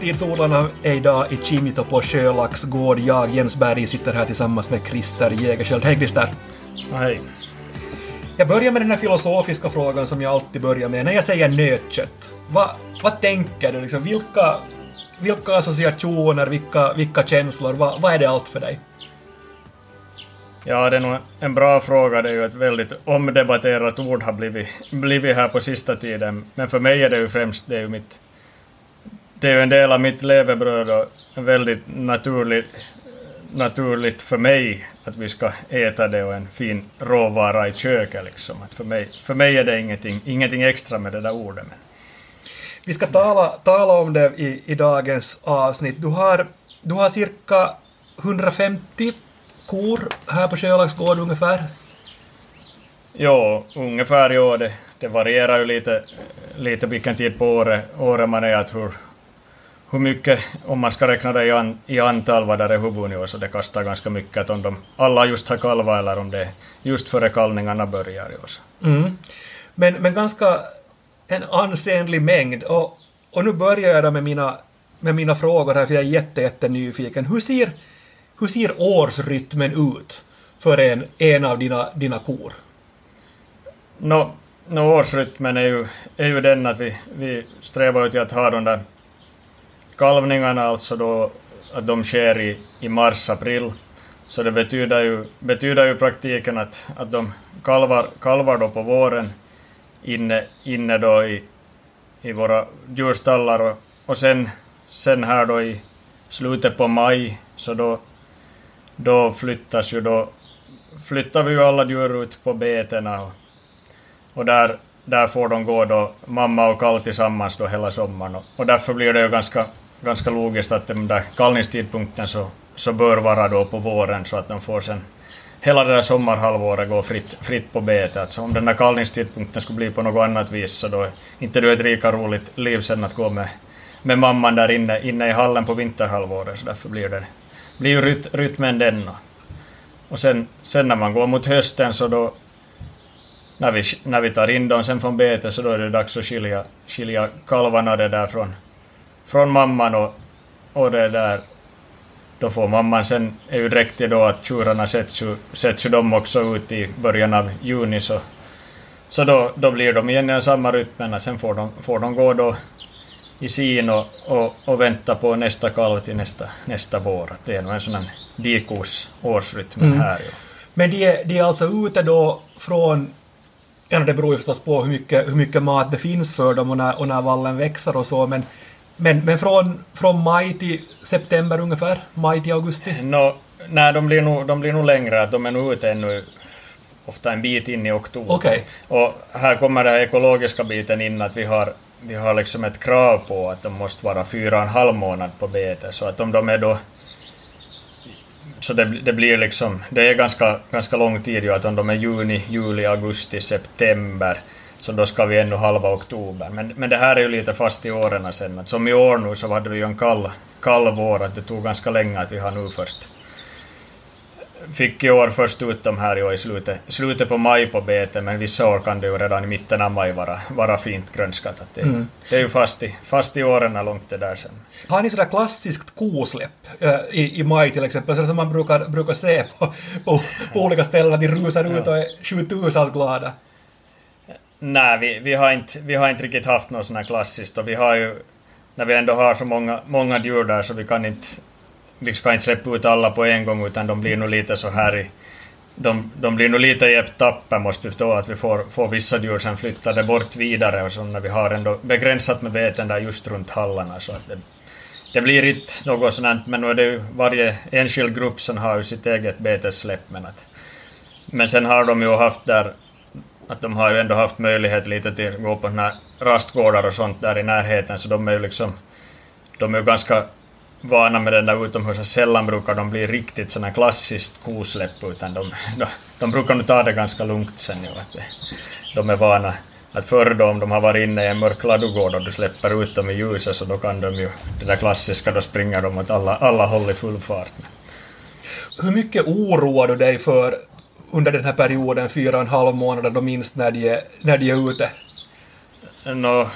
Framtidsodlarna är idag i Kimito på Sjölax gård. Jag, Jens Berg, sitter här tillsammans med Christer Jägerskiöld. Hej Christer! Hej. Jag börjar med den här filosofiska frågan som jag alltid börjar med. När jag säger nötkött, vad, vad tänker du? Liksom, vilka, vilka associationer, vilka, vilka känslor, vad, vad är det allt för dig? Ja, det är nog en bra fråga. Det är ju ett väldigt omdebatterat ord har blivit, blivit här på sista tiden. Men för mig är det ju främst det är ju mitt... Det är ju en del av mitt levebröd och väldigt naturligt, naturligt för mig att vi ska äta det och en fin råvara i köket liksom. Att för, mig, för mig är det ingenting, ingenting extra med det där ordet. Men... Vi ska tala, tala om det i, i dagens avsnitt. Du har, du har cirka 150 kor här på Sjölagsgård ungefär? Jo, ungefär ja. Det, det varierar ju lite, lite vilken tid på året, året man är. Att hur, hur mycket, om man ska räkna det i, an, i antal vad det är huvudnivå, så det kastar ganska mycket att om de alla just har kalvat eller om det just före kalvningarna börjar. Ja, mm. men, men ganska en ansenlig mängd. Och, och nu börjar jag med mina, med mina frågor här, för jag är jätte, jätte nyfiken. Hur ser hur ser årsrytmen ut för en, en av dina, dina kor? No, no, årsrytmen är ju, är ju den att vi, vi strävar ut att ha de där kalvningarna, alltså då att de sker i, i mars-april. Så det betyder ju, betyder ju praktiken att, att de kalvar, kalvar då på våren inne, inne då i, i våra djurstallar och, och sen, sen här då i slutet på maj så då då flyttas ju då flyttar vi ju alla djur ut på betena och, och där, där får de gå då mamma och kalv tillsammans då hela sommaren och, och därför blir det ju ganska, ganska logiskt att den där kallningstidpunkten så, så bör vara då på våren så att de får sen hela det där sommarhalvåret gå fritt, fritt på bete. Alltså om den där kallningstidpunkten skulle bli på något annat vis så då är inte du ett lika roligt liv sen att gå med, med mamman där inne, inne i hallen på vinterhalvåret så därför blir det blir ju ryt, rytmen den. Och sen, sen när man går mot hösten så då när vi, när vi tar in dem sen från bete så då är det dags att skilja, skilja kalvarna det där från, från mamman och, och det där då får mamman sen, är ju dräktig då att tjurarna sätts ju, sätts ju de också ut i början av juni så, så då, då blir de igen i samma rytmen, sen får de, får de gå då i sin och, och, och vänta på nästa kalv till nästa, nästa vår. Det är nog en sån här dikos årsrytm mm. här. Ja. Men de är, de är alltså ute då från Ja, det beror ju förstås på hur mycket, hur mycket mat det finns för dem och när, och när vallen växer och så, men, men, men från, från maj till september ungefär? Maj till augusti? No, nej, de blir, nog, de blir nog längre. De är nog ute ännu ofta en bit in i oktober. Okay. Och här kommer den ekologiska biten in, att vi har vi har liksom ett krav på att de måste vara fyra och en halv månad på bete, så att om de är då så det, det blir liksom, det är ganska, ganska lång tid ju att om de är juni, juli, augusti, september så då ska vi ännu halva oktober. Men, men det här är ju lite fast i åren sen. Att som i år nu så hade vi ju en kall, kall vår, att det tog ganska länge att vi har nu först fick i år först ut de här i, i slutet, slutet på maj på bete, men vissa år kan det ju redan i mitten av maj vara, vara fint grönskat. Att det, mm. det är ju fast i, fast i åren långt det där sen. Har ni sådär klassiskt kosläpp äh, i, i maj till exempel, så som man brukar, brukar se på, på, på olika ställen, att de rusar ut och är sjutusalt glada? Nej, vi, vi, har inte, vi har inte riktigt haft något sånt här klassiskt och vi har ju när vi ändå har så många, många djur där så vi kan inte vi ska inte släppa ut alla på en gång utan de blir nog lite så här i de, de blir nog lite i etapper måste vi förstå att vi får, får vissa djur sen flyttade bort vidare och så när vi har ändå begränsat med beten där just runt hallarna så att det, det blir inte något sånt men nu är det ju varje enskild grupp som har ju sitt eget betessläpp men att men sen har de ju haft där att de har ju ändå haft möjlighet lite till att gå på såna rastgårdar och sånt där i närheten så de är ju liksom de är ju ganska vana med den där utomhus, sällan brukar de bli riktigt sådana klassiskt kosläpp, utan de, de, de brukar nog ta det ganska lugnt sen ju. Att de är vana att förr då om de har varit inne i en mörk ladugård och du släpper ut dem i ljuset så då kan de ju, det där klassiska, då springer de åt alla, alla håll i full fart. Hur mycket oroar du dig för under den här perioden, fyra och en halv månader, då minst när de är, när de är ute? No,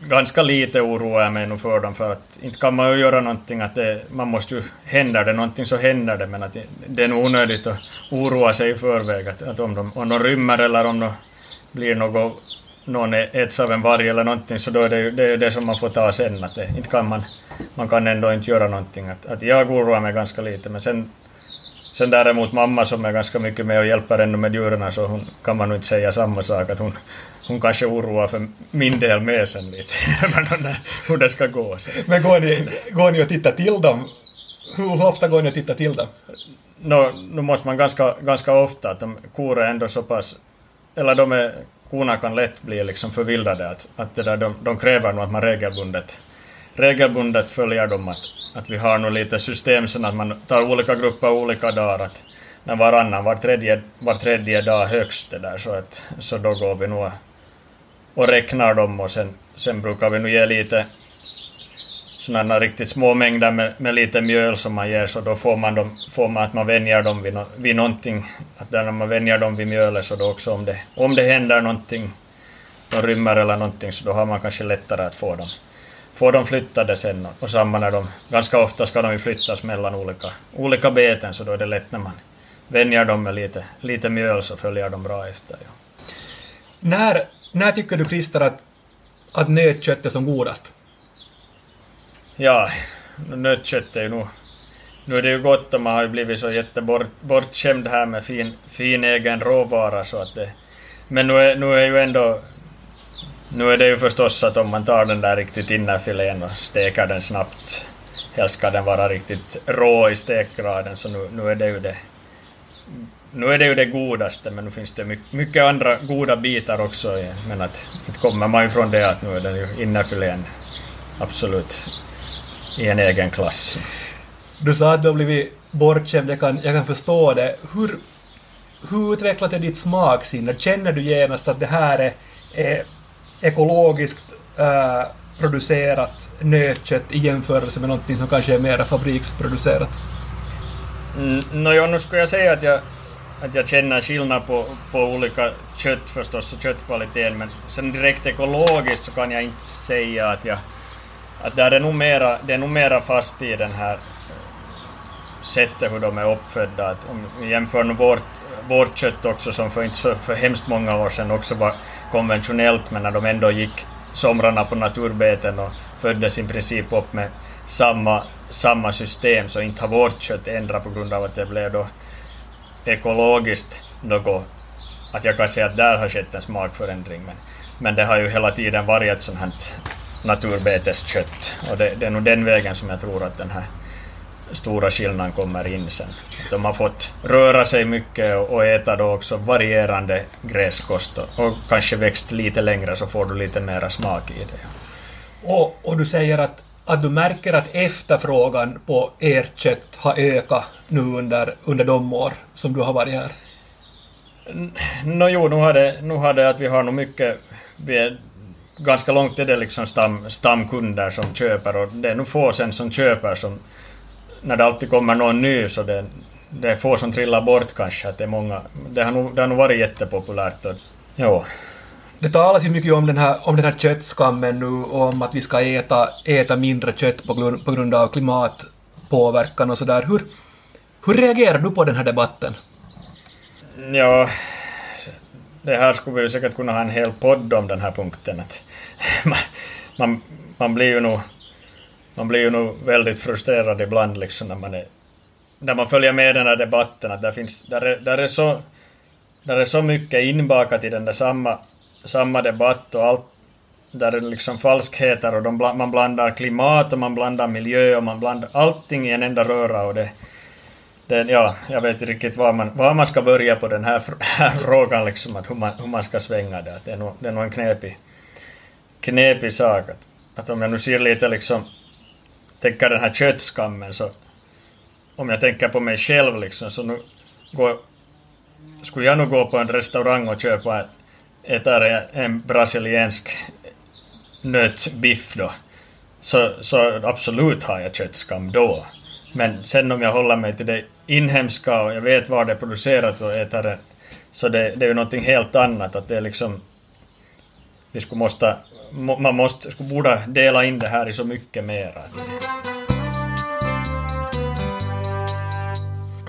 ganska lite oroar jag mig nog för dem för att inte kan man ju göra någonting att det, man måste ju, händer det någonting så händer det men att det, det är nog onödigt att oroa sig i förväg att, att om, de, om de rymmer eller om de blir något, någon äts av en varg eller någonting så då är det ju det, är det som man får ta sen att det, inte kan man, man kan ändå inte göra någonting att, att jag oroar mig ganska lite men sen Sen däremot mamma som är ganska mycket med och hjälper ännu med djuren så hon kan man nog inte säga samma sak att hon, hon kanske oroar för min del med sen lite hur det ska gå. Så. Men går ni, går ni och tittar till dem? Hur ofta går ni och tittar till dem? No, nu måste man ganska, ganska ofta, att de kor är ändå så pass, eller de är, korna kan lätt bli liksom förvildade att, att det där, de, de kräver nog att man regelbundet, regelbundet följer dem att, att vi har nog lite system sen att man tar olika grupper olika dagar. Att, men varannan, var tredje, var tredje dag högst det där så, att, så då går vi nog och räknar dem och sen, sen brukar vi nog ge lite sådana riktigt små mängder med, med lite mjöl som man ger så då får man, dem, får man att man vänjer dem vid, no, vid någonting. Att när man vänjer dem vid mjölet så då också om det, om det händer någonting, de rymmer eller någonting så då har man kanske lättare att få dem får de flyttade sen och samma när de, ganska ofta ska de ju flyttas mellan olika, olika beten så då är det lätt när man vänjer dem med lite, lite mjöl så följer de bra efter. Ja. När, när tycker du Christer att, att nötkött är som godast? Ja, nötkött är ju nog... Nu är det ju gott och man har ju blivit så jättebortskämd här med fin, fin egen råvara så att det... Men nu är, nu är ju ändå nu är det ju förstås att om man tar den där riktigt innerfilén och steker den snabbt, helst ska den vara riktigt rå i stekgraden, så nu, nu är det ju det nu är det ju det godaste, men nu finns det mycket, mycket andra goda bitar också. Men att inte kommer man ifrån det att nu är den ju innerfilén absolut i en egen klass. Du sa att du har blivit bortskämd, jag kan, jag kan förstå det. Hur, hur är ditt smaksinne? Känner du genast att det här är, är ekologiskt äh, producerat nötkött i jämförelse med någonting som kanske är mer fabriksproducerat? Mm, no, ja, nu skulle jag säga att jag, att jag känner skillnad på, på olika kött förstås och köttkvaliteten men sen direkt ekologiskt så kan jag inte säga att jag att där är nog mera, det är nog mera fast i den här eh, sättet hur de är uppfödda. Att om vi jämför med vårt, vårt kött också som för inte så för hemskt många år sedan också var konventionellt men när de ändå gick somrarna på naturbeten och föddes i princip upp med samma, samma system så inte har vårt kött ändrat på grund av att det blev då ekologiskt något. Att jag kan säga att där har skett en smakförändring men, men det har ju hela tiden varit ett sånt här naturbeteskött. Och det, det är nog den vägen som jag tror att den här stora skillnaden kommer in sen. De har fått röra sig mycket och äta då också varierande gräskost och kanske växt lite längre så får du lite mera smak i det. Och, och du säger att, att du märker att efterfrågan på ert kött har ökat nu under, under de år som du har varit här? Nå jo, nu har det, nu har det att vi har nog mycket vi är, ganska långt är det liksom stam, stamkunder som köper och det är nog få sen som köper som när det alltid kommer någon ny så det, det är få som trillar bort kanske. Att det, är många, det, har nog, det har nog varit jättepopulärt. Och, jo. Det talas ju mycket om den, här, om den här köttskammen nu och om att vi ska äta, äta mindre kött på grund, på grund av klimatpåverkan och sådär. Hur, hur reagerar du på den här debatten? Ja, det här skulle vi ju säkert kunna ha en hel podd om den här punkten. Att man, man, man blir ju nog man blir ju nog väldigt frustrerad ibland liksom när man är när man följer med den här debatten att där finns, där är, där är så där är så mycket inbakat i den där samma, samma debatt och allt där är liksom falskheter och de, man blandar klimat och man blandar miljö och man blandar allting i en enda röra och det, det ja, jag vet inte riktigt var man, var man ska börja på den här, här frågan liksom att hur man, hur man ska svänga det. Det är nog, det är nog en knepig, knepig sak att, att om jag nu ser lite liksom tänker den här köttskammen så om jag tänker på mig själv liksom så nu går, skulle jag nog gå på en restaurang och köpa ett, äta en brasiliensk nötbiff då så, så absolut har jag köttskam då. Men sen om jag håller mig till det inhemska och jag vet var det är producerat och äter det så det, det är ju någonting helt annat att det är liksom vi skulle måste, man måste, skulle borde dela in det här i så mycket mera.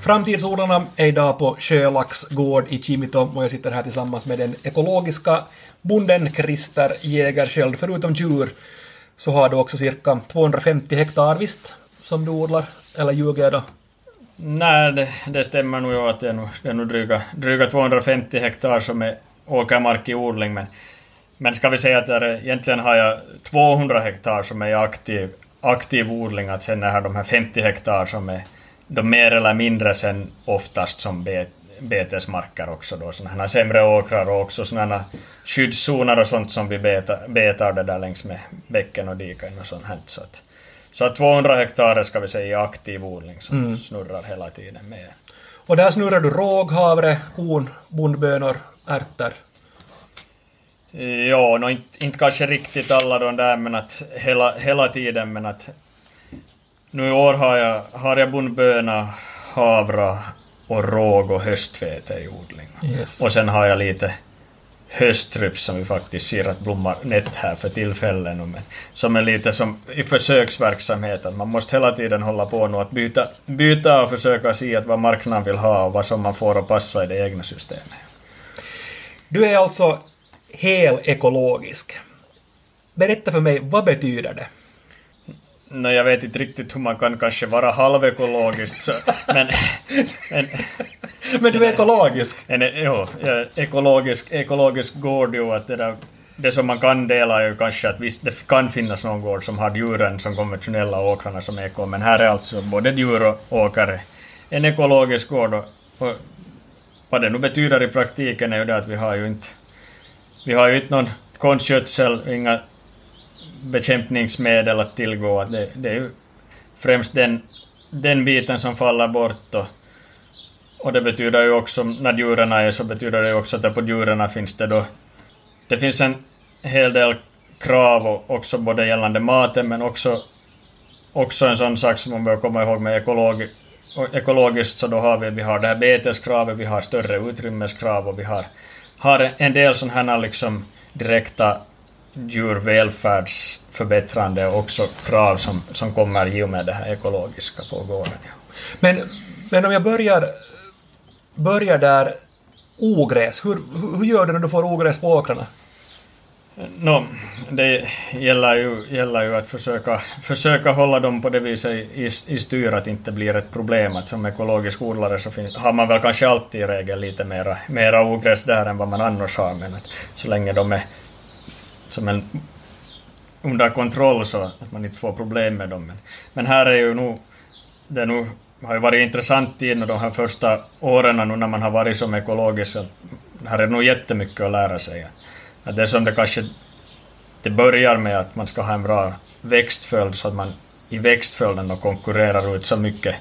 Framtidsodlarna är idag på Sjölax gård i Kimito och jag sitter här tillsammans med den ekologiska bonden Christer Jägerskiöld. Förutom djur så har du också cirka 250 hektar visst som du odlar, eller ljuger jag då? Nej, det, det stämmer nog att det är nog, det är nog dryga, dryga 250 hektar som är åkermark i odling, men, men ska vi säga att där, egentligen har jag 200 hektar som är aktiv, aktiv odling, att sen är de här 50 hektar som är de mer eller mindre sen oftast som bet, betesmarker också då, sådana här sämre åkrar och också sådana skyddszoner och sånt som vi betar, betar det där längs med bäcken och diken och sånt här. Så att, så att 200 hektar ska vi säga i aktiv odling som mm. snurrar hela tiden med. Och där snurrar du råg, havre, korn, bondbönor, ärtor? Ja, no, inte, inte kanske riktigt alla de där, men att hela, hela tiden, men att nu i år har jag, har jag bondböna, havra och råg och höstvete i odling. Yes. Och sen har jag lite höstrups som vi faktiskt ser att blommar nätt här för tillfället nu, men som är lite som i försöksverksamhet, att man måste hela tiden hålla på nu att byta, byta och försöka se att vad marknaden vill ha och vad som man får att passa i det egna systemet. Du är alltså hel ekologisk. Berätta för mig, vad betyder det? No, jag vet inte riktigt hur man kan kanske vara halvekologisk, så, men, men... men du är ekologisk? En, jo, ekologisk, ekologisk gård ju att det där det som man kan dela är ju kanske att visst, det kan finnas någon gård som har djuren som konventionella åkrarna som eko, men här är alltså både djur och åkare en ekologisk gård. Och, och vad det nu betyder i praktiken är ju det att vi har ju inte, vi har ju inte någon konstgödsel, inga bekämpningsmedel att tillgå. Det, det är ju främst den, den biten som faller bort. Och, och det betyder ju också, när djuren är så betyder det också att på djuren finns det då... Det finns en hel del krav också både gällande maten men också, också en sån sak som man bör komma ihåg med ekologi, ekologiskt så då har vi, vi har det här beteskravet, vi har större utrymmeskrav och vi har, har en del sådana här liksom direkta djurvälfärdsförbättrande också krav som, som kommer i och med det här ekologiska på gården. Men, men om jag börjar, börjar där, ogräs, hur, hur gör du när du får ogräs på åkrarna? No, det gäller ju, gäller ju att försöka, försöka hålla dem på det viset i, i styr att det inte blir ett problem. Att som ekologisk odlare så finns, har man väl kanske alltid i regel lite mera, mera ogräs där än vad man annars har, men att så länge de är som en under kontroll så att man inte får problem med dem. Men, men här är ju nog, det nu har ju varit intressant tid de här första åren nu när man har varit som ekologisk, att här är nog jättemycket att lära sig. Att det som det kanske det börjar med att man ska ha en bra växtföljd så att man i växtföljden konkurrerar ut så mycket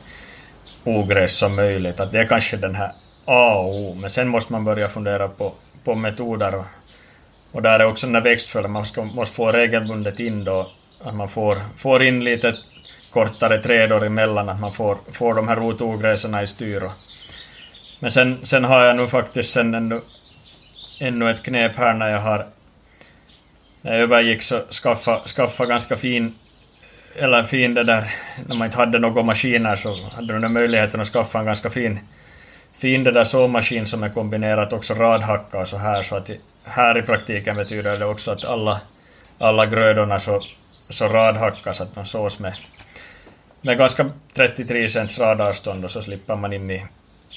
ogräs som möjligt. Att det är kanske den här A och O, men sen måste man börja fundera på, på metoder och och där är också den där växtföljden, man ska, måste få regelbundet in då, att man får, får in lite kortare trädor emellan, att man får, får de här rotogräsen i styr. Men sen, sen har jag nu faktiskt sen ännu, ännu ett knep här när jag har när jag övergick så skaffa, skaffa ganska fin eller fin det där, när man inte hade några maskiner så hade du möjligheten att skaffa en ganska fin fin det där såmaskin som är kombinerat också radhacka och så här så att här i praktiken betyder det också att alla, alla grödorna så, så radhackas att de sås med, med ganska 33 cents radavstånd och så slipper man in i,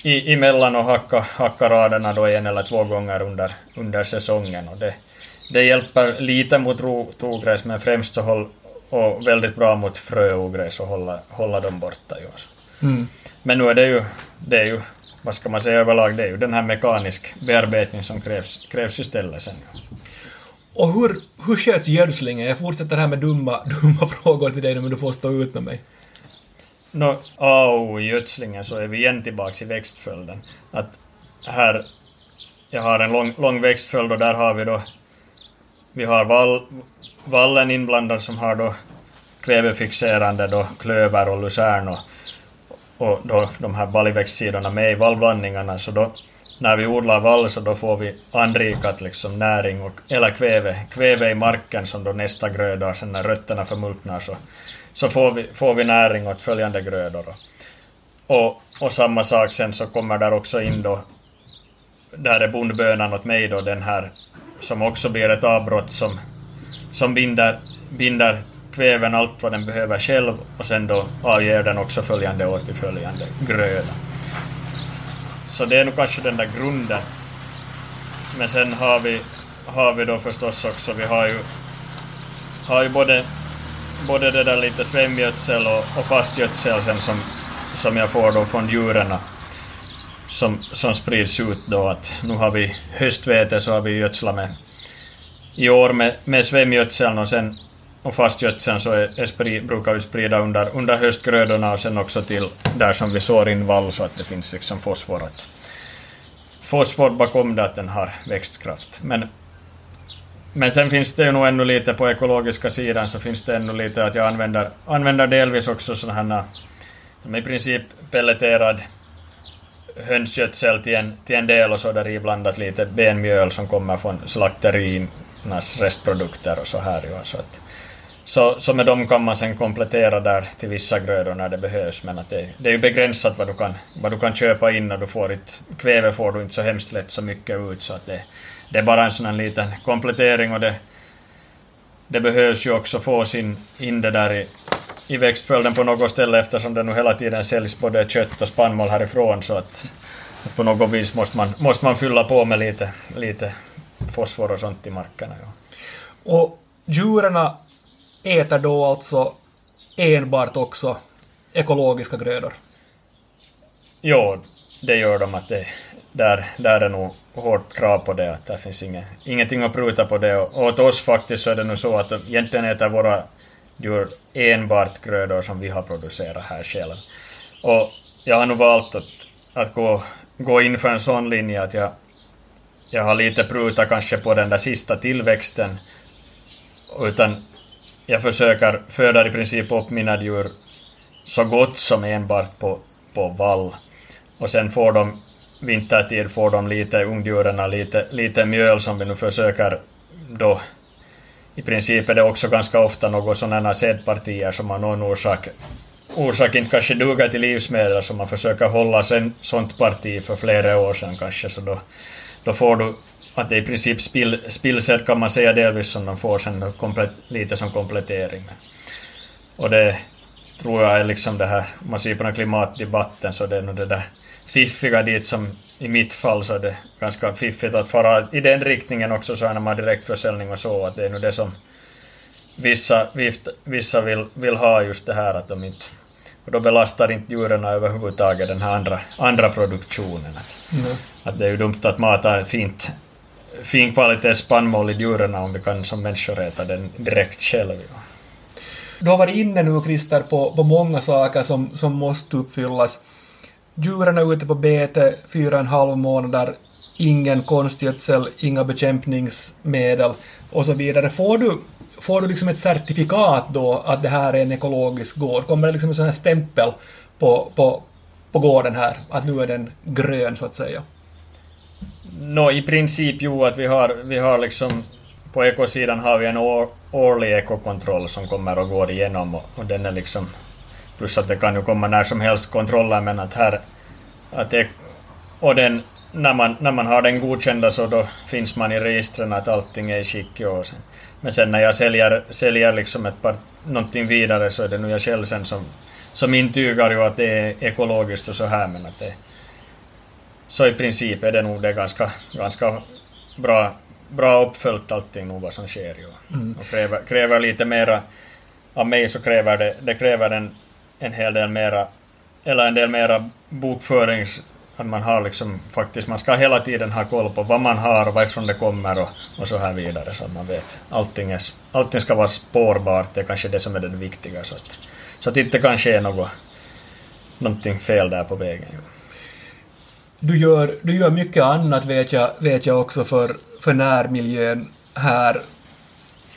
i, emellan och hacka, hacka raderna då en eller två gånger under, under säsongen. Och det, det hjälper lite mot rotogräs men främst så håll, och väldigt bra mot fröogräs och hålla, hålla dem borta. Ju. Mm. Men nu är det ju, det är ju vad ska man säga överlag, det är ju den här mekanisk bearbetning som krävs, krävs istället sen. Och hur, hur sköts gödslingen? Jag fortsätter här med dumma, dumma frågor till dig men du får stå ut med mig. No, A och i gödslingen så är vi igen tillbaka i växtföljden. Att här, jag har en lång, lång växtföljd och där har vi då, vi har vall, vallen inblandad som har då kvävefixerande då klöver och lucern och och då de här baljväxtsidorna med i vallblandningarna så då när vi odlar vall så då får vi anrikat liksom näring och, eller kväve, kväve i marken som då nästa gröda, och sen när rötterna förmultnar så, så får, vi, får vi näring åt följande grödor. Och, och samma sak sen så kommer där också in då, där är bondbönan åt mig då den här som också blir ett avbrott som, som binder, binder kväven allt vad den behöver själv och sen då avger den också följande år till följande gröda. Så det är nog kanske den där grunden. Men sen har vi, har vi då förstås också, vi har ju, har ju både, både det där lite svämgödsel och, och fastgödsel sen som, som jag får då från djuren som, som sprids ut då att nu har vi höstvete så har vi gödslat med i år med, med svämgödseln och sen och fastgödseln så är, är spri, brukar vi sprida under, under höstgrödorna och sen också till där som vi sår in vall så att det finns liksom fosfor. Att, fosfor bakom det att den har växtkraft. Men, men sen finns det ju nog ännu lite på ekologiska sidan så finns det ännu lite att jag använder, använder delvis också sådana här i princip pelleterad hönsgödsel till en, till en del och så där iblandat lite benmjöl som kommer från slakteriernas restprodukter och så här. Ja, så att, så, så med dem kan man sen komplettera där till vissa grödor när det behövs, men att det, det är ju begränsat vad du, kan, vad du kan köpa in och du får ett, kväve får du inte så hemskt lätt så mycket ut, så att det, det är bara en sån här liten komplettering och det, det behövs ju också få sin, in det där i, i växtföljden på något ställe eftersom det nu hela tiden säljs både kött och spannmål härifrån så att, att på något vis måste man, måste man fylla på med lite, lite fosfor och sånt i markerna. Ja. Och djuren äter då alltså enbart också ekologiska grödor? Jo, det gör de. att det, där, där är nog hårt krav på det, att det finns inget, ingenting att pruta på det. Och åt oss faktiskt så är det nog så att egentligen äter våra djur enbart grödor som vi har producerat här själv. Och jag har nog valt att, att gå, gå in för en sån linje att jag, jag har lite prutat kanske på den där sista tillväxten, utan jag försöker föda i princip upp mina djur så gott som enbart på, på vall. Och sen får de vintertid får de lite ungdjuren lite, lite mjöl som vi nu försöker då i princip är det också ganska ofta något sådana sädpartier som av någon orsak, orsak inte kanske duger till livsmedel så man försöker hålla sen sånt parti för flera år sedan kanske så då, då får du att det i princip spill, spillsätt kan man säga delvis som de får sen komplett, lite som komplettering. Och det tror jag är liksom det här, om man ser på den klimatdebatten så det är nog det där fiffiga dit som i mitt fall så är det ganska fiffigt att fara i den riktningen också så här när man har direktförsäljning och så att det är nog det som vissa, vissa vill, vill ha just det här att de inte och då belastar inte djuren överhuvudtaget den här andra, andra produktionen. Att, mm. att det är ju dumt att mata fint fin kvalitet spannmål i djuren om vi kan som människor äta den direkt själv. Du har varit inne nu, Christer, på, på många saker som, som måste uppfyllas. Djuren är ute på bete fyra och en halv månader, ingen konstgödsel, inga bekämpningsmedel och så vidare. Får du, får du liksom ett certifikat då att det här är en ekologisk gård? Kommer det liksom en sån här stämpel på, på, på gården här, att nu är den grön så att säga? No, i princip jo, att vi har, vi har liksom på ekosidan har vi en år, årlig ekokontroll som kommer och går igenom och, och, den är liksom plus att det kan ju komma när som helst kontroller men att här att det, och den när man, när man har den godkända så då finns man i registren att allting är i skick och sen, men sen när jag säljer, säljer liksom ett par, någonting vidare så är det nu jag själv sen som, som intygar ju att det är ekologiskt och så här men att det så i princip är det nog det ganska, ganska bra, bra uppföljt allting nog vad som sker ju. Mm. Och kräver, kräver lite mera av mig så kräver det, det kräver en, en hel del mera, eller en del mera bokförings att man har liksom faktiskt, man ska hela tiden ha koll på vad man har och varifrån det kommer och, och så här vidare så att man vet. Allting, är, allting ska vara spårbart, det är kanske det som är det viktiga så att, så att det inte kan ske något, någonting fel där på vägen. Du gör, du gör mycket annat vet jag, vet jag också för, för närmiljön här.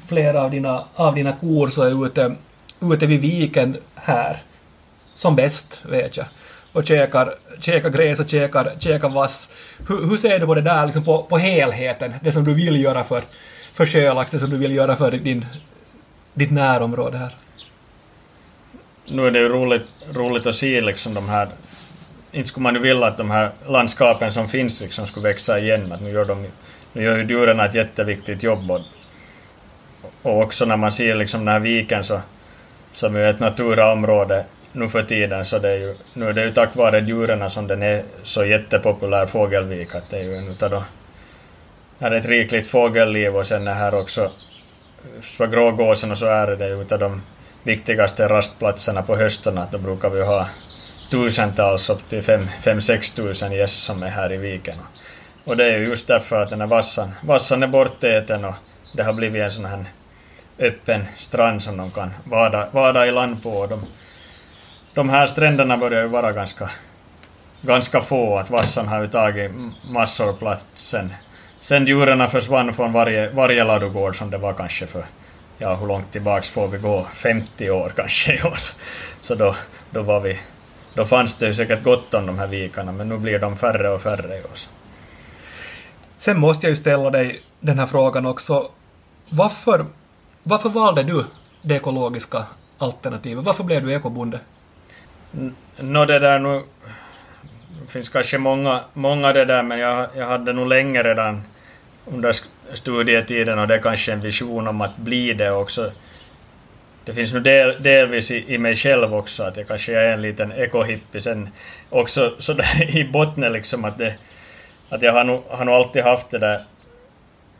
Flera av dina, av dina kor är ute, ute vid viken här. Som bäst, vet jag. och käkar, käkar gräs och käkar, käkar vass. Hur, hur ser du på det där liksom på, på helheten, det som du vill göra för, för Sjölax, det som du vill göra för din, ditt närområde här? Nu är det ju roligt, roligt att se liksom de här inte skulle man ju vilja att de här landskapen som finns liksom skulle växa igen, att nu gör, de, nu gör ju djuren ett jätteviktigt jobb. Och, och också när man ser liksom den här viken så, som är ett naturområde, nu för tiden, så det är ju, nu är det ju tack vare djuren som den är så jättepopulär fågelvik, att det är ju en utav de, här är ett rikligt fågelliv och sen är här också för grågåsen och så är det ju utav de viktigaste rastplatserna på höstarna, då brukar vi ha tusentals, upp till 5-6 tusen gäss som är här i viken. Och det är ju just därför att den här vassan, vassan är bortäten och det har blivit en sån här öppen strand som de kan vada, vada i land på. Och de, de här stränderna börjar ju vara ganska, ganska få, att vassan har ju tagit massor plats sen, sen djuren försvann från varje, varje ladugård som det var kanske för, ja hur långt tillbaks får vi gå, 50 år kanske i år. Så då, då var vi då fanns det ju säkert gott om de här vikarna, men nu blir de färre och färre i år. Sen måste jag ju ställa dig den här frågan också. Varför, varför valde du det ekologiska alternativet? Varför blev du ekobonde? Nå, det där nu... Det finns kanske många, många det där, men jag, jag hade nog länge redan under studietiden och det är kanske en vision om att bli det också. Det finns nu del, delvis i, i mig själv också att jag kanske är en liten ekohippie. Sen också sådär i botten liksom att det att jag har nog, har nog alltid haft det där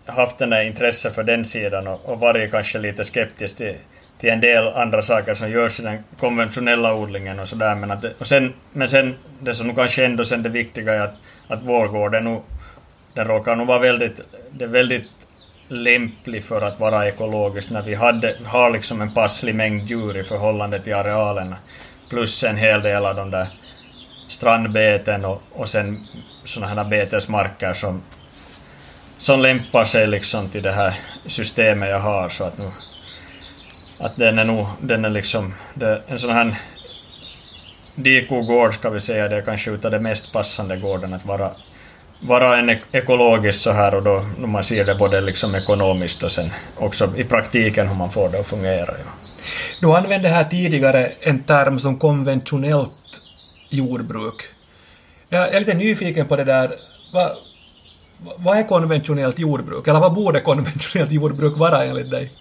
haft den där intresse för den sidan och, och varit kanske lite skeptisk till, till en del andra saker som görs i den konventionella odlingen och sådär men att det, och sen, men sen det som nog kanske ändå sen det viktiga är att, att vår gård den råkar nog vara väldigt, det är väldigt lämplig för att vara ekologisk när vi hade, har liksom en passlig mängd djur i förhållande till arealen. Plus en hel del av de där strandbeten och, och sen sådana här betesmarker som, som lämpar sig liksom till det här systemet jag har så att nu att den är nog, den är liksom, det, en sån här dikogård, ska vi säga, det är kanske utav de mest passande gården att vara vara en ekologisk så här och då när man ser det både liksom ekonomiskt och sen också i praktiken hur man får det att fungera. Ja. Du använde här tidigare en term som konventionellt jordbruk. Jag är lite nyfiken på det där. Vad, vad är konventionellt jordbruk? Eller vad borde konventionellt jordbruk vara enligt dig?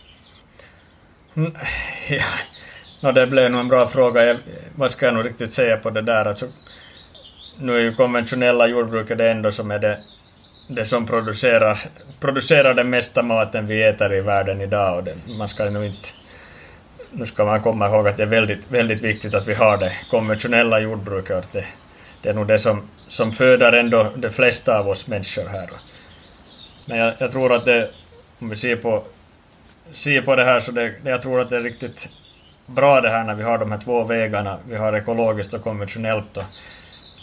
Mm, ja, no, det blev nog en bra fråga. Jag, vad ska jag nog riktigt säga på det där? Alltså, nu är ju konventionella jordbruket det enda som är det, det som producerar, producerar den mesta maten vi äter i världen idag och det, man ska nog inte nu ska man komma ihåg att det är väldigt, väldigt viktigt att vi har det konventionella jordbruket. Det, det är nog det som, som föder ändå de flesta av oss människor här. Men jag, jag tror att det, om vi ser på, ser på det här så det, jag tror att det är riktigt bra det här när vi har de här två vägarna. Vi har ekologiskt och konventionellt. Och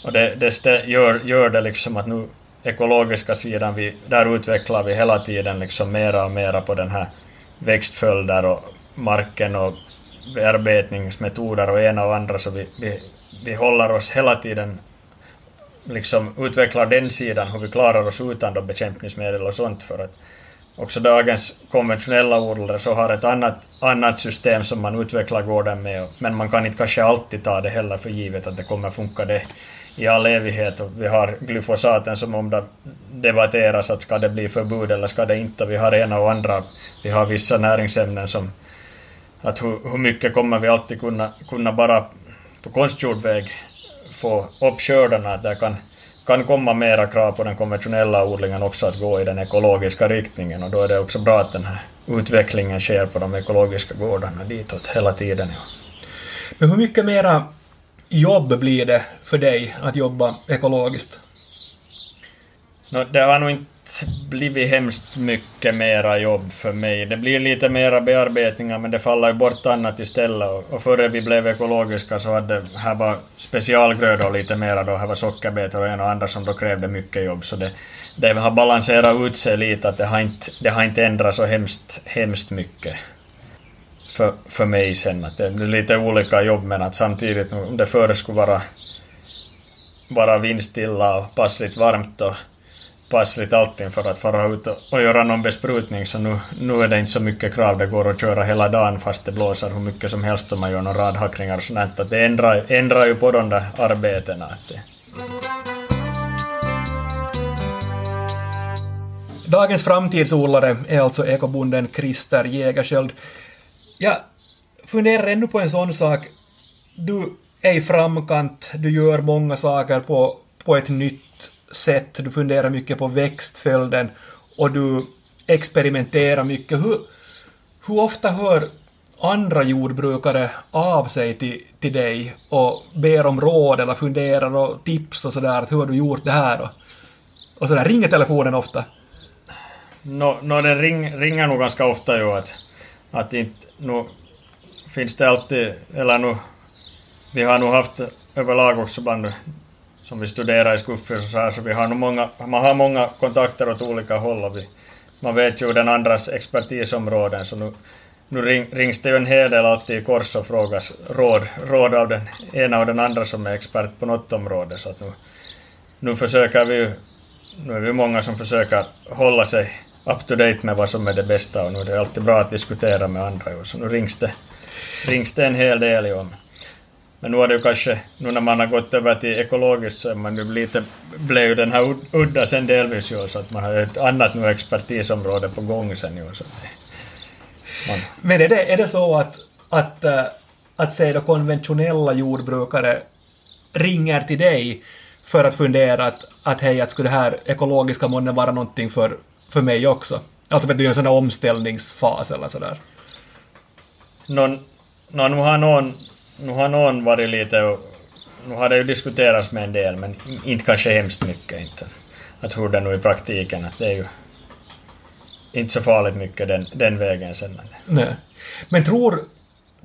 och det, det gör, gör det liksom att nu ekologiska sidan, vi, där utvecklar vi hela tiden liksom mera och mera på den här växtföljder och marken och bearbetningsmetoder och ena och andra så vi, vi, vi håller oss hela tiden liksom utvecklar den sidan hur vi klarar oss utan då bekämpningsmedel och sånt för att också dagens konventionella odlare så har ett annat, annat system som man utvecklar gården med men man kan inte kanske alltid ta det heller för givet att det kommer funka det i all evighet och vi har glyfosaten som om det debatteras att ska det bli förbud eller ska det inte. Vi har ena och andra. Vi har vissa näringsämnen som att hur, hur mycket kommer vi alltid kunna, kunna bara på konstgjord väg få upp skördarna. Där kan, kan komma mera krav på den konventionella odlingen också att gå i den ekologiska riktningen och då är det också bra att den här utvecklingen sker på de ekologiska gårdarna ditåt hela tiden. Ja. Men hur mycket mera jobb blir det för dig att jobba ekologiskt? No, det har nog inte blivit hemskt mycket mera jobb för mig. Det blir lite mera bearbetningar men det faller ju bort annat istället. Och, och före vi blev ekologiska så hade här var specialgrödor lite mera då. Här var sockerbetor och en och andra som då krävde mycket jobb. Så det, det har balanserat ut sig lite att det har inte, det har inte ändrat så hemskt, hemskt mycket för, för mig sen. Att det blir lite olika jobb men att samtidigt om det före skulle vara vara vindstilla och passligt varmt och passligt allting för att fara ut och, och göra någon besprutning så nu, nu är det inte så mycket krav. Det går att köra hela dagen fast det blåser hur mycket som helst om man gör några radhackningar och sånt. Att det ändrar, ändrar ju på de där arbetena. Dagens framtidsodlare är alltså ekobonden Christer Jägerskiöld. Jag funderar ännu på en sån sak. Du är i framkant, du gör många saker på, på ett nytt sätt, du funderar mycket på växtföljden och du experimenterar mycket. Hur, hur ofta hör andra jordbrukare av sig till, till dig och ber om råd eller funderar och tips och sådär, hur har du gjort det här och, och sådär. Ringer telefonen ofta? Nå, no, no, den ring, ringer nog ganska ofta ju att, att inte, nu finns det alltid, eller nu, vi har nog haft överlag också bland som vi studerar i Skuffis och så här, så vi har nog många, man har många kontakter åt olika håll och vi, man vet ju den andras expertisområden så nu, nu ring, rings det ju en hel del alltid i kors och frågas råd, råd av den ena och den andra som är expert på något område så att nu, nu försöker vi ju, nu är vi många som försöker hålla sig up to date med vad som är det bästa och nu är det alltid bra att diskutera med andra så nu rings det, rings det en hel del om men nu har det ju kanske, nu när man har gått över till ekologiskt så är man ju lite, blev ju den här udda sen delvis ju så att man har ett annat nu expertisområde på gång sen ju så. Man. Men är det, är det så att, att, äh, att säga då konventionella jordbrukare ringer till dig för att fundera att, att hej, att skulle det här ekologiska månne vara någonting för, för mig också? Alltså för att du är en sån där omställningsfas eller sådär? Någon, någon, har någon nu har någon varit lite och nu har det ju diskuterats med en del men inte kanske hemskt mycket inte. Att hur det nu i praktiken, att det är ju inte så farligt mycket den, den vägen sen. Nej. Men tror,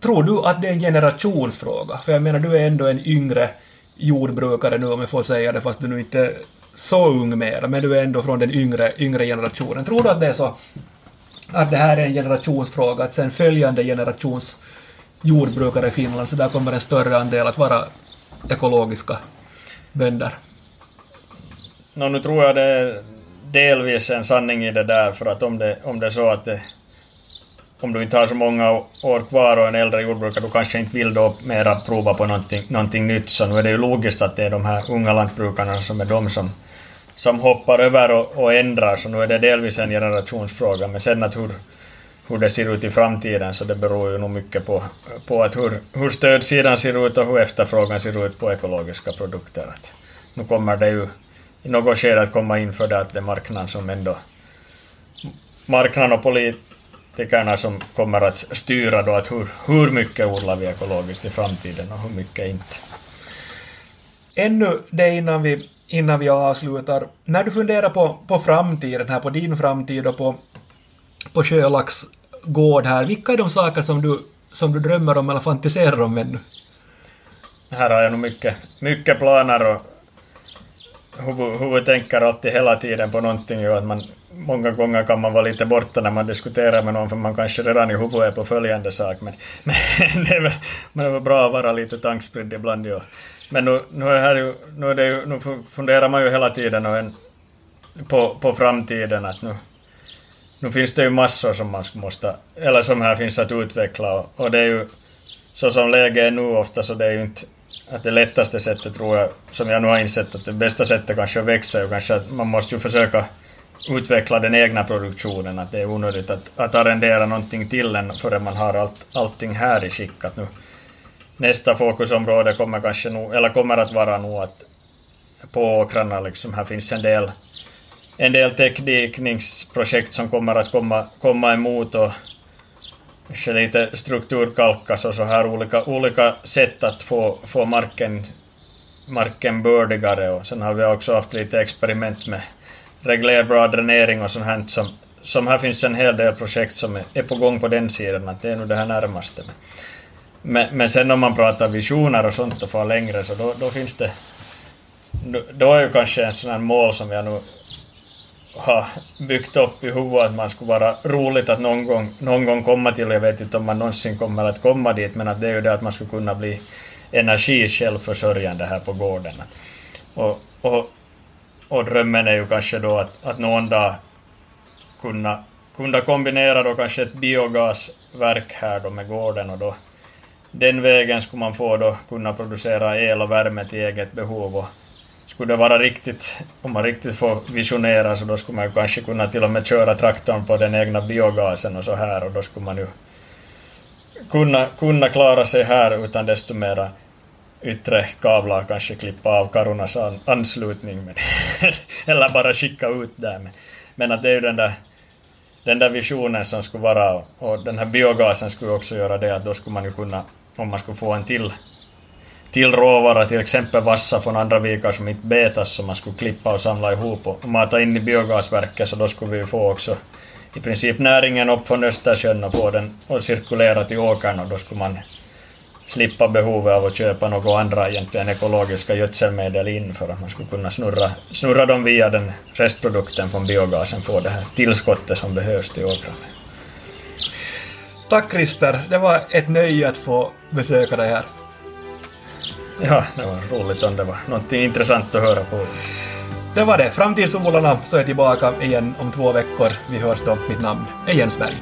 tror du att det är en generationsfråga? För jag menar, du är ändå en yngre jordbrukare nu om jag får säga det, fast du nu inte är så ung mer, men du är ändå från den yngre, yngre generationen. Tror du att det är så att det här är en generationsfråga, att sen följande generations jordbrukare i Finland, så där kommer en större andel att vara ekologiska bönder. No, nu tror jag det är delvis en sanning i det där, för att om det, om det är så att det, om du inte har så många år kvar och en äldre jordbrukare, du kanske inte vill då mera prova på någonting, någonting nytt, så nu är det ju logiskt att det är de här unga lantbrukarna som är de som, som hoppar över och, och ändrar, så nu är det delvis en generationsfråga, men sen att hur, hur det ser ut i framtiden så det beror ju nog mycket på, på att hur, hur stödsidan ser ut och hur efterfrågan ser ut på ekologiska produkter. Att nu kommer det ju i något skede att komma in för det att det är marknaden som ändå marknaden och politikerna som kommer att styra då att hur, hur mycket odlar vi ekologiskt i framtiden och hur mycket inte. Ännu det innan vi, innan vi avslutar. När du funderar på, på framtiden här, på din framtid och på, på Sjölax gård här. Vilka är de saker som du, som du drömmer om eller fantiserar om ännu? Här har jag nog mycket, mycket planer och huvud, huvud tänker alltid hela tiden på någonting ju att man många gånger kan man vara lite borta när man diskuterar med någon för man kanske redan i huvudet är på följande sak men, men det, är väl, men det är bra att vara lite tankspridd ibland ju. Men nu, nu, är här ju, nu, är det ju, nu funderar man ju hela tiden och en, på, på framtiden att nu nu finns det ju massor som man måste, eller som här finns att utveckla och, och det är ju så som läget är nu ofta så det är ju inte att det lättaste sättet tror jag, som jag nu har insett, att det bästa sättet kanske att växa är kanske att man måste ju försöka utveckla den egna produktionen, att det är onödigt att, att arrendera någonting till en förrän man har allt, allting här i skick. Att nu, nästa fokusområde kommer kanske nog, eller kommer att vara nog att på åkrarna liksom, här finns en del en del täckdikningsprojekt som kommer att komma, komma emot och kanske lite strukturkalkas och så här olika, olika sätt att få, få marken, marken bördigare och sen har vi också haft lite experiment med reglerbar dränering och sånt här som, som här finns en hel del projekt som är, är på gång på den sidan, att det är nog det här närmaste. Men, men sen om man pratar visioner och sånt och far längre så då, då finns det då, då är ju kanske en sån här mål som jag nu ha byggt upp i huvudet att man skulle vara roligt att någon gång, någon gång komma till, jag vet inte om man någonsin kommer att komma dit, men att det är ju det att man skulle kunna bli energi självförsörjande här på gården. Och, och, och drömmen är ju kanske då att, att någon dag kunna, kunna kombinera då kanske ett biogasverk här då med gården och då den vägen skulle man få då kunna producera el och värme till eget behov och skulle det vara riktigt, om man riktigt får visionera så då skulle man kanske kunna till och med köra traktorn på den egna biogasen och så här och då skulle man ju kunna, kunna klara sig här utan desto mera yttre kablar kanske klippa av Karunas an, anslutning men eller bara skicka ut där. Men, men att det är ju den där, den där visionen som skulle vara och den här biogasen skulle också göra det att då skulle man ju kunna, om man skulle få en till till råvara, till exempel vassa från andra vikar som inte betas som man skulle klippa och samla ihop och mata in i biogasverket så då skulle vi få också i princip näringen upp från Östersjön och få den och cirkulera till åkern och då skulle man slippa behovet av att köpa några andra egentligen ekologiska gödselmedel in för att man skulle kunna snurra, snurra dem via den restprodukten från biogasen, få det här tillskottet som behövs till åkrarna. Tack Christer, det var ett nöje att få besöka dig här. Ja, det var roligt om det var någonting intressant att höra på. Det var det. Framtidsodlarna så är tillbaka igen om två veckor. Vi hörs då. Mitt namn är Jens Berg.